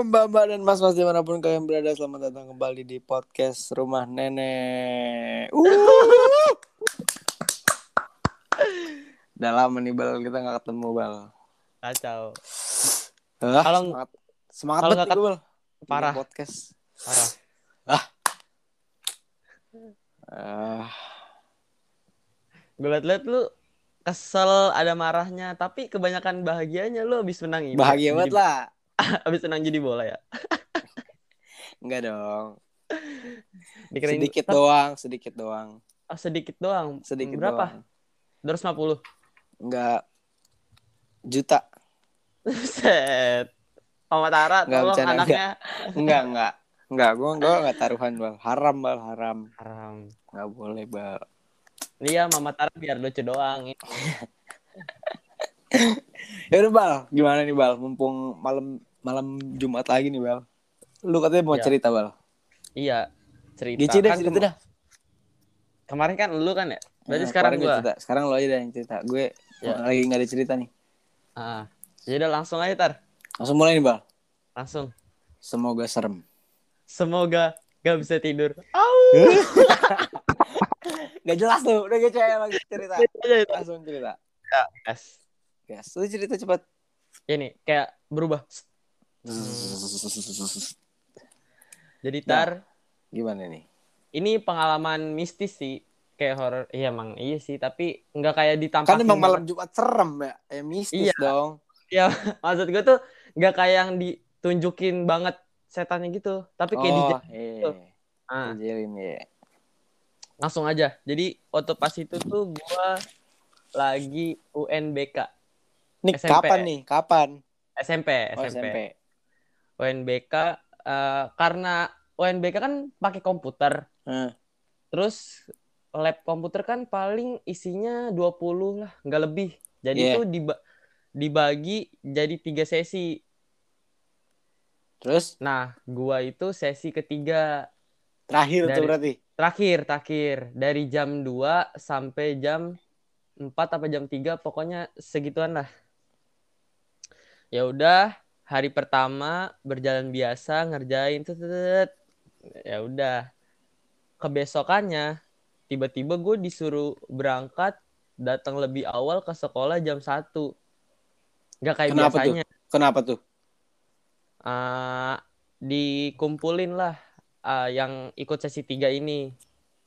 mbak-mbak dan mas-mas di mana pun kalian berada Selamat datang kembali di podcast Rumah Nenek uh. Udah lama nih Bal, kita gak ketemu Bal Kacau. ah, Kalau- Semangat, semangat banget Bal Parah. Podcast Parah. ah, Gue liat-liat lu kesel ada marahnya, tapi kebanyakan bahagianya lu abis menang ini. Bahagia banget lah Abis menang jadi bola ya. Enggak dong Dikirain Sedikit doang, sedikit doang ah, sedikit doang. Sedikit Berapa? doang 250. Enggak Juta Set. Mama Tara Nggak, tolong anaknya. Enggak, enggak Enggak, gue gue enggak taruhan Bal Haram Bal, haram Haram. Enggak boleh Bal Iya, Mama Tara biar lucu doang. Ya udah Bal, gimana nih Bal? Mumpung malam malam Jumat lagi nih Bal. Lu katanya mau Ya. cerita Bal. Iya. Cerita. Gici deh Kan cerita dah. Kemarin kan lu kan ya? Berarti Nah, sekarang gua. cerita. Sekarang lu aja deh yang cerita. Gue Ya. lagi nggak ada cerita nih. Ah. Ya udah langsung aja tar. Langsung mulai nih Bal. Langsung. Semoga serem. Semoga gak bisa tidur. Au. Gak jelas tuh, udah gue cewek lagi cerita. Aja itu. Langsung cerita. Yes. Yes, lu cerita cepat. Ini kayak berubah. Jadi Nah. tar, Gimana nih? ini pengalaman mistis sih. Kayak horor. Iya emang iya sih, tapi nggak kayak ditampakin. Kan emang malam. Jumat serem ya. Eh mistis Iya. dong. Maksud gue tuh nggak kayak yang ditunjukin banget setannya gitu, tapi kayak di Oh, gitu. Ah, Dijelin ya. langsung aja. Jadi waktu pas itu tuh gua lagi UNBK Nih SMP. kapan nih? Kapan? SMP, Oh, SMP. UNBK eh, karena UNBK kan pakai komputer. Heeh. Terus lab komputer kan paling isinya 20 lah, nggak lebih. Jadi Iya. tuh diba- dibagi jadi tiga sesi. Terus Nah, gua itu sesi ketiga terakhir tuh Dari- berarti. terakhir, terakhir dari jam 2 sampai jam 4 apa jam 3 pokoknya segituan lah. Ya udah, hari pertama berjalan biasa ngerjain tut. Ya udah. Kebesokannya tiba-tiba gue disuruh berangkat datang lebih awal ke sekolah jam 1. Gak kayak Kenapa tuh? biasanya. Kenapa tuh? Ah, dikumpulin lah ah, yang ikut sesi 3 ini.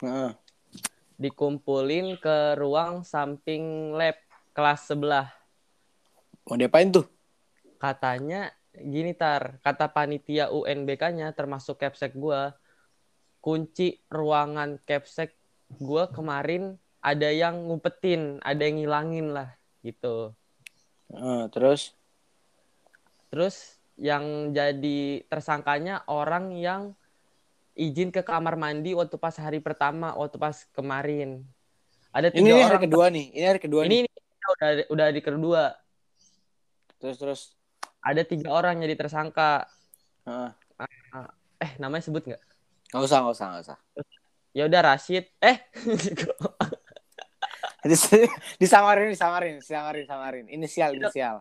Heeh. Dikumpulin ke ruang samping lab kelas sebelah. Mau diapain tuh? Katanya gini tar, kata panitia UNBK-nya termasuk capsek gua, kunci ruangan capsek gua kemarin ada yang ngumpetin, ada yang ngilangin lah gitu. Heeh, terus Terus yang jadi tersangkanya orang yang izin ke kamar mandi waktu pas hari pertama, waktu pas kemarin. Ada ini tiga orang. hari kedua nih. Ini hari kedua Ini, nih. ini udah udah di kedua. Terus terus. Ada tiga orang jadi tersangka. Heeh. Eh namanya sebut nggak? Nggak usah, nggak usah, nggak usah. Ya udah Rashid. Eh Dis- disamarin, disamarin, disamarin, disamarin. Inisial, Itu- inisial.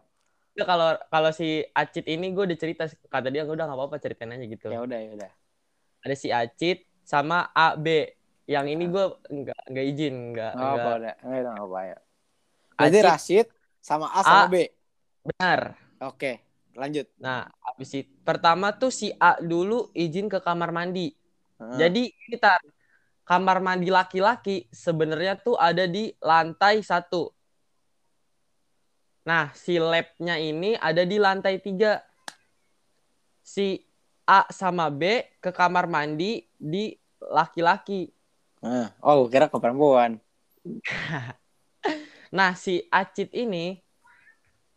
Itu kalau kalau si Acit ini gue udah cerita kata dia udah nggak apa-apa ceritain aja gitu. Ya udah, ya udah. Ada si Acit sama AB. Yang ini gue nggak nggak izin nggak Nggak apa, nggak udah. Nggak nggak apa ya. Acit. Rashid sama A sama A. B. benar. Oke, lanjut. Nah habis itu pertama tuh si A dulu izin ke kamar mandi. Heeh. Jadi kita kamar mandi laki-laki sebenarnya tuh ada di lantai satu. Nah, si labnya ini ada di lantai tiga. Si A sama B ke kamar mandi di laki-laki. Oh, kira ke perempuan. Nah, si Acit ini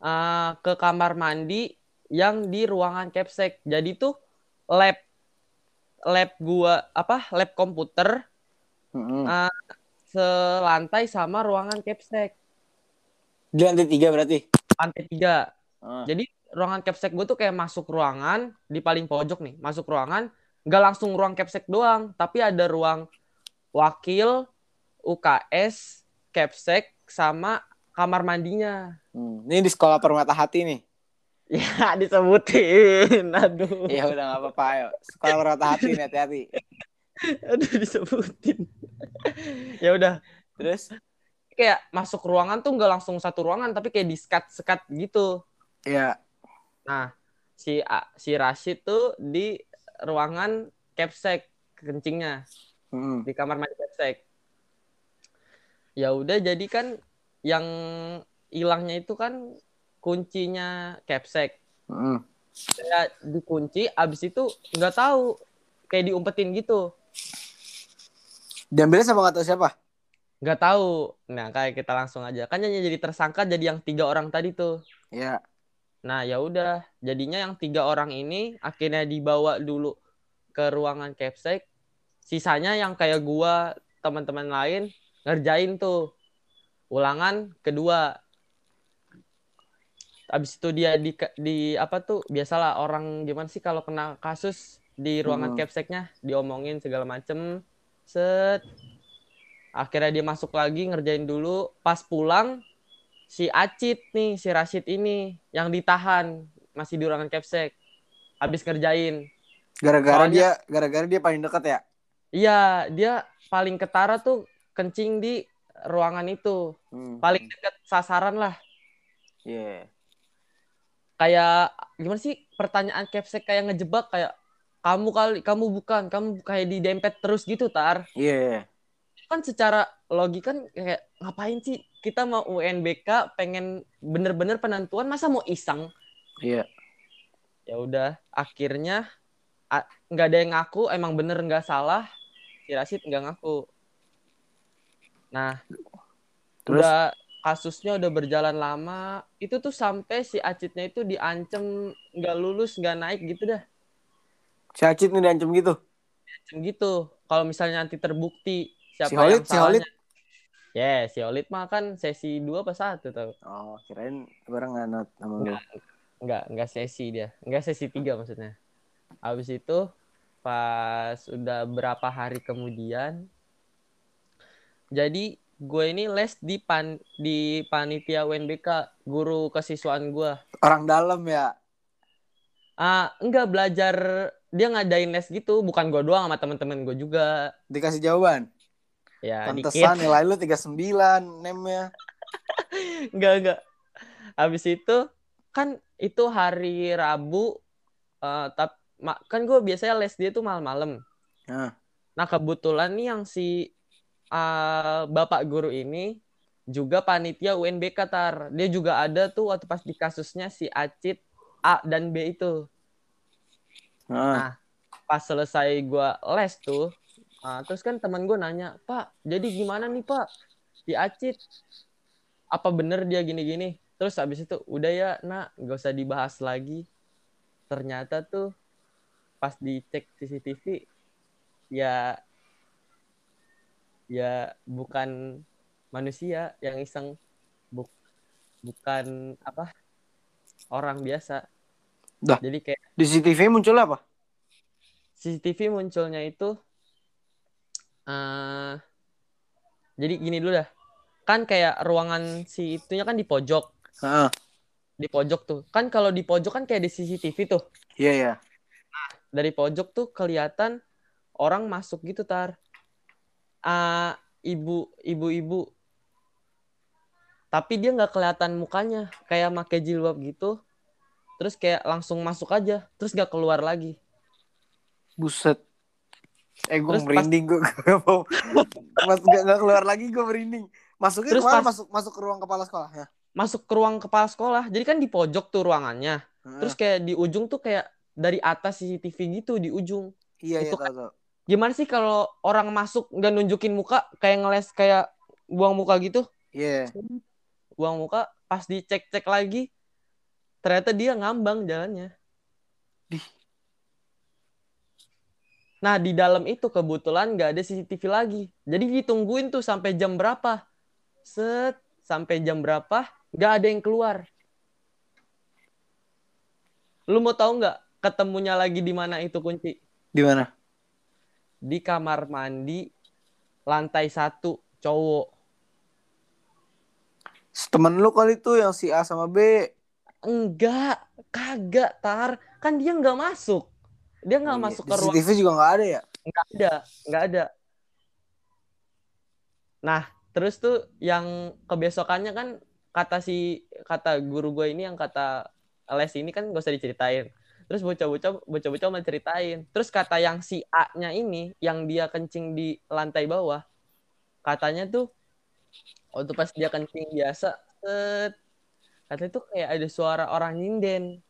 eh, ke kamar mandi yang di ruangan capsek. Jadi tuh lab lab gua apa? Lab komputer Heeh. Ah. selantai sama ruangan capsek Di lantai tiga berarti. lantai tiga Heeh. jadi ruangan capsek gue tuh kayak masuk ruangan di paling pojok nih masuk ruangan nggak langsung ruang capsek doang tapi ada ruang wakil UKS capsek sama kamar mandinya Hmm. Ini di sekolah Permata Hati nih. Ya disebutin. Aduh. Ya udah nggak apa-apa ayo. Sekolah merata hati nih hati-hati. Aduh disebutin. ya udah. Terus? Kayak masuk ruangan tuh nggak langsung satu ruangan tapi kayak di sekat-sekat gitu. Iya. Nah, si si Rashid tuh di ruangan capsek kencingnya Mm. di kamar mandi capsek. Ya udah jadi kan yang hilangnya itu kan kuncinya capsek. Mm. Dikunci abis itu nggak tahu kayak diumpetin gitu. Diambilnya sama nggak tahu siapa? nggak tahu. Nah, kayak kita langsung aja. Kan yang jadi tersangka jadi yang tiga orang tadi tuh. Iya. Nah, ya udah. Jadinya yang tiga orang ini akhirnya dibawa dulu ke ruangan capsek. Sisanya yang kayak gua, teman-teman lain ngerjain tuh ulangan kedua. Habis itu dia di di apa tuh? Biasalah orang gimana sih kalau kena kasus di ruangan Hmm. capseknya diomongin segala macem. Set. Akhirnya dia masuk lagi ngerjain dulu. Pas pulang si Acit nih, si Rashid ini yang ditahan masih di ruangan capsek. Habis ngerjain. Gara-gara Soalnya- dia, gara-gara dia paling dekat ya. Iya, dia paling ketara tuh kencing di ruangan itu. Hmm. Paling deket sasaran lah. Iya. Kayak gimana sih pertanyaan capsek kayak ngejebak kayak kamu kali kamu bukan, kamu kayak didempet terus gitu, Tar. Iya. Kan secara logika kan kayak ngapain sih kita mau UNBK pengen bener-bener penentuan masa mau iseng? Iya. ya udah akhirnya nggak ada yang ngaku emang bener nggak salah si Rashid nggak ngaku nah Terus? udah kasusnya udah berjalan lama itu tuh sampai si Acitnya itu diancem nggak lulus nggak naik gitu dah Si Acit nih diancam gitu. Diancem gitu kalau misalnya nanti terbukti siapa Si Holid, yang si Holid. ya si Holid mah kan sesi dua apa satu tau Oh, kirain bareng nganot sama lu. Enggak, enggak sesi dia. Enggak sesi tiga maksudnya. Habis itu pas udah berapa hari kemudian jadi gue ini les di pan di panitia UNBK guru kesiswaan gue Orang dalam ya. ah enggak belajar dia ngadain les gitu bukan gue doang sama teman-teman gue juga Dikasih jawaban. ya dikit Pantesan nilai lu 39 nemnya. enggak enggak habis itu kan itu hari Rabu eh tap, ma- kan gue biasanya les dia tuh malam-malam Nah. nah kebetulan nih yang si eh, bapak guru ini juga panitia UNBK tar dia juga ada tuh waktu pas di kasusnya si Acit A dan B itu. Nah. pas selesai gue les tuh ah, terus kan teman gue nanya pak jadi gimana nih pak? Di Acit apa bener dia gini-gini? Terus habis itu udah ya nak gak usah dibahas lagi. Ternyata tuh pas dicek CCTV ya ya bukan manusia yang iseng Buk- bukan apa orang biasa Dah. jadi kayak Di CCTV muncul apa? CCTV munculnya itu eh jadi gini dulu dah. Kan kayak ruangan si itunya kan di pojok. Heeh. Di pojok tuh. Kan kalau di pojok kan kayak di CCTV tuh. Iya, iya. Dari pojok tuh kelihatan orang masuk gitu tar. Ah, ibu ibu-ibu. Tapi dia nggak kelihatan mukanya, kayak pakai jilbab gitu. Terus kayak langsung masuk aja, terus nggak keluar lagi. Buset. Eh, gue Terus pas- merinding gue. Mas gak, gak keluar lagi gue merinding. Masuknya Terus ke mana? pas- Masuk masuk ke ruang kepala sekolah ya. Masuk ke ruang kepala sekolah. Jadi kan di pojok tuh ruangannya. Heeh. Terus kayak di ujung tuh kayak dari atas CCTV gitu di ujung. iya, iya, itu tahu, tahu. Gimana sih kalau orang masuk nggak nunjukin muka kayak ngeles kayak buang muka gitu? Iya. Buang muka pas dicek-cek lagi ternyata dia ngambang jalannya. Dih. Nah di dalam itu kebetulan nggak ada CCTV lagi. Jadi ditungguin tuh sampai jam berapa? Set sampai jam berapa? Nggak ada yang keluar. Lu mau tahu nggak ketemunya lagi di mana itu kunci? Di mana? Di kamar mandi lantai satu cowok. Temen lu kali tuh yang si A sama B. enggak kagak tar. Kan dia nggak masuk. Dia nggak Iya, masuk ke ruang CCTV juga nggak ada ya? Nggak ada nggak ada. Nah terus tuh yang kebesokannya kan kata si kata guru gue ini yang kata les ini kan gak usah diceritain terus bocah-bocah bocah-bocah mau ceritain. Terus kata yang si A-nya ini yang dia kencing di lantai bawah katanya tuh waktu pas dia kencing biasa set, katanya tuh kayak ada suara orang nyinden.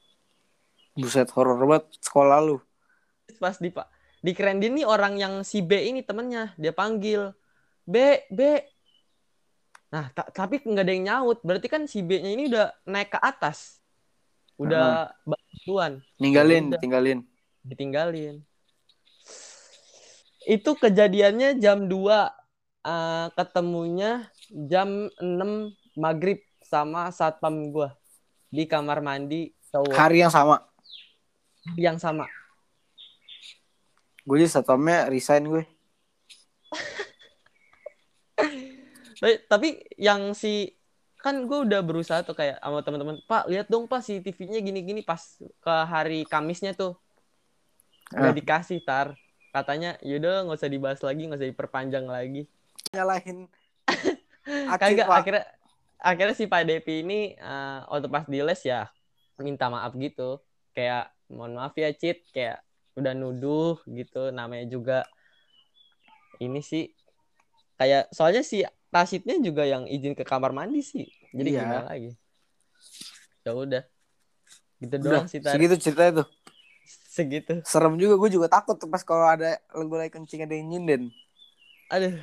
Buset horor banget sekolah lu. Terus pas di pak di Krendin nih orang yang si B ini temennya dia panggil B B. Nah ta- tapi nggak ada yang nyaut. Berarti kan si B nya ini udah naik ke atas udah bantuan ninggalin udah. tinggalin. Ditinggalin. Itu kejadiannya jam 2 eh, ketemunya jam 6 maghrib sama satpam gua di kamar mandi cowok. Hari yang sama? Yang sama. Gue jadi satpamnya resign gue tapi yang si kan gue udah berusaha tuh kayak sama teman-teman pak lihat dong pak CCTV-nya gini-gini. Pas ke hari Kamisnya tuh nggak Ah. dikasih tar katanya yaudah nggak usah dibahas lagi nggak usah diperpanjang lagi. Nyalahin kagak akhirnya akhirnya si Pak Depi ini eh, waktu pas di les ya minta maaf gitu. Kayak mohon maaf ya Cit. Kayak udah nuduh gitu namanya juga. Ini sih kayak soalnya si Rasidnya juga yang izin ke kamar mandi sih. Jadi Iya. gimana lagi? Ya udah. Gitu udah doang sih Tar. segitu ceritanya tuh. Segitu. Serem juga gue juga takut tuh pas kalau ada gue lagi kencing ada yang nyinden aduh.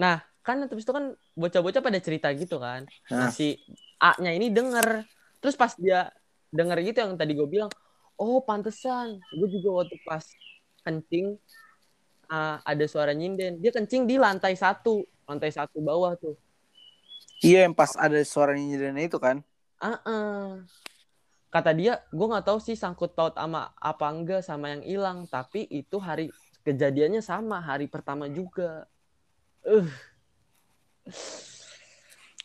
Nah kan terus itu kan bocah-bocah pada cerita gitu kan. Nah. Si A-nya ini denger. Terus pas dia denger gitu yang tadi gue bilang oh pantesan. Gue juga waktu pas kencing ah, ada suara nyinden dia kencing di lantai satu lantai satu bawah tuh. Iya yang pas ada suara nyinden itu kan. Ah ah. kata dia gue nggak tahu sih sangkut paut sama apa enggak sama yang hilang tapi itu hari kejadiannya sama hari pertama juga. Uh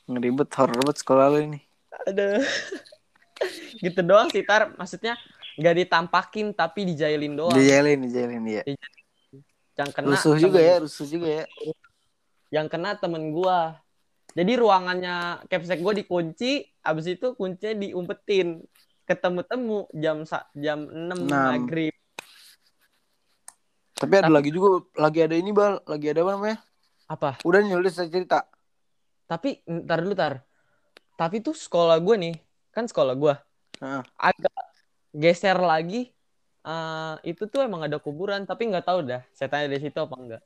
ngeribet horor banget sekolah lu ini. Ada gitu doang sih tar. Maksudnya nggak ditampakin tapi dijailin doang. Dijailin dijailin ya yang kena rusuh juga ya rusuh juga ya yang kena temen gua. Jadi ruangannya capsek gua dikunci abis itu kuncinya diumpetin. Ketemu-temu jam jam 6 Enam. maghrib. Tapi ada lagi juga lagi ada ini bal. Lagi ada apa namanya? Apa? Udah saya cerita. Tapi ntar dulu tar. Tapi tuh sekolah gue nih kan sekolah gua. Heeh. agak geser lagi. Eh, itu tuh emang ada kuburan tapi nggak tahu dah. Saya tanya dari situ apa enggak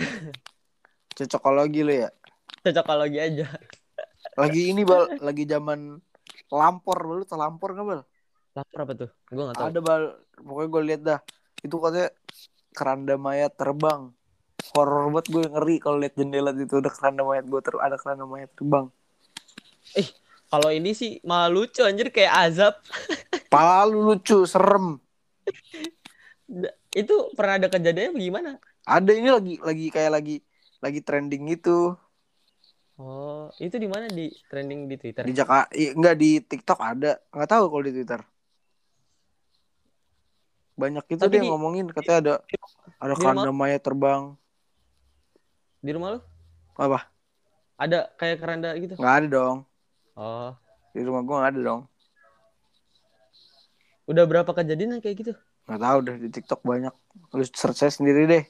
cocokologi lu ya? Cocokologi aja. Lagi ini bal. Lagi zaman lampor lu tau lampor nggak bal? Lapor apa tuh? Gue nggak tahu ada bal. Pokoknya gue lihat dah. Itu katanya keranda mayat terbang. Horor banget gue ngeri kalau lihat jendela itu ada keranda mayat gue ter ada keranda mayat terbang. Kalau ini sih malah lucu anjir. Kayak azab. Pala lu lucu serem. Itu pernah ada kejadiannya gimana? Ada ini lagi lagi kayak lagi lagi trending gitu. Oh itu di mana? Di trending di twitter? Di Jakarta enggak di TikTok ada. Nggak tahu kalau di Twitter. Banyak itu Tapi dia di- ngomongin katanya ada ada keranda mayat terbang. Di rumah lu? Apa? Ada kayak keranda gitu? Nggak ada dong. Oh. Di rumah gua nggak ada dong. Udah berapa kejadian kayak gitu? Nggak tahu deh di TikTok banyak. Lu search sendiri deh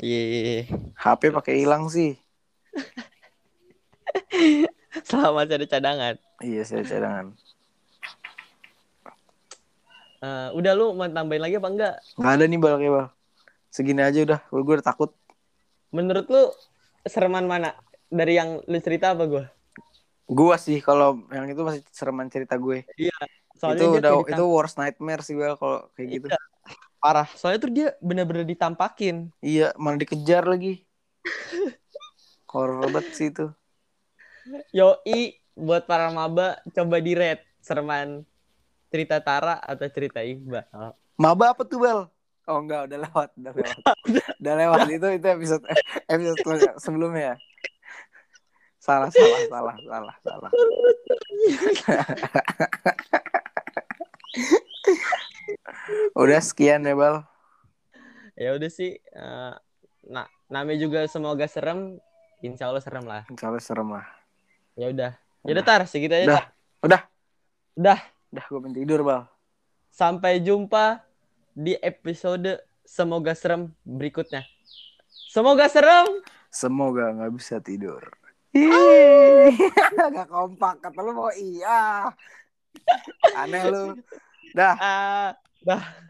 iya HP pakai hilang sih. Selama ada cadangan. Iya saya cadangan. Eh, udah lu mau tambahin lagi apa enggak? Nggak ada nih bal kayak bal. Segini aja udah gue udah takut. Menurut lu sereman mana? Dari yang lu cerita apa gua? Gua sih kalau yang itu masih sereman cerita gue. Soalnya itu udah itu worst nightmare sih bal kalau kayak gitu. Iya. Parah soalnya tuh dia bener-bener ditampakin iya malah dikejar lagi horor banget sih itu Yoi buat para maba coba di rate sereman cerita Tara atau cerita Iqbal. Maba apa tuh Bel? Oh enggak, udah lewat, udah lewat. udah lewat itu itu episode episode sebelumnya. salah salah salah salah salah udah sekian ya bal. Ya udah sih nah namanya juga semoga serem. Insya Allah serem lah. Insya Allah serem lah. Ya udah. Ya udah tar segitu aja Udah. Tar. udah. Udah. Udah gue pengen tidur bal. Sampai jumpa di episode semoga serem berikutnya. Semoga serem! Semoga nggak bisa tidur. Ih, gak kompak kata lu mau iya. Aneh lu. Dah. Ah dah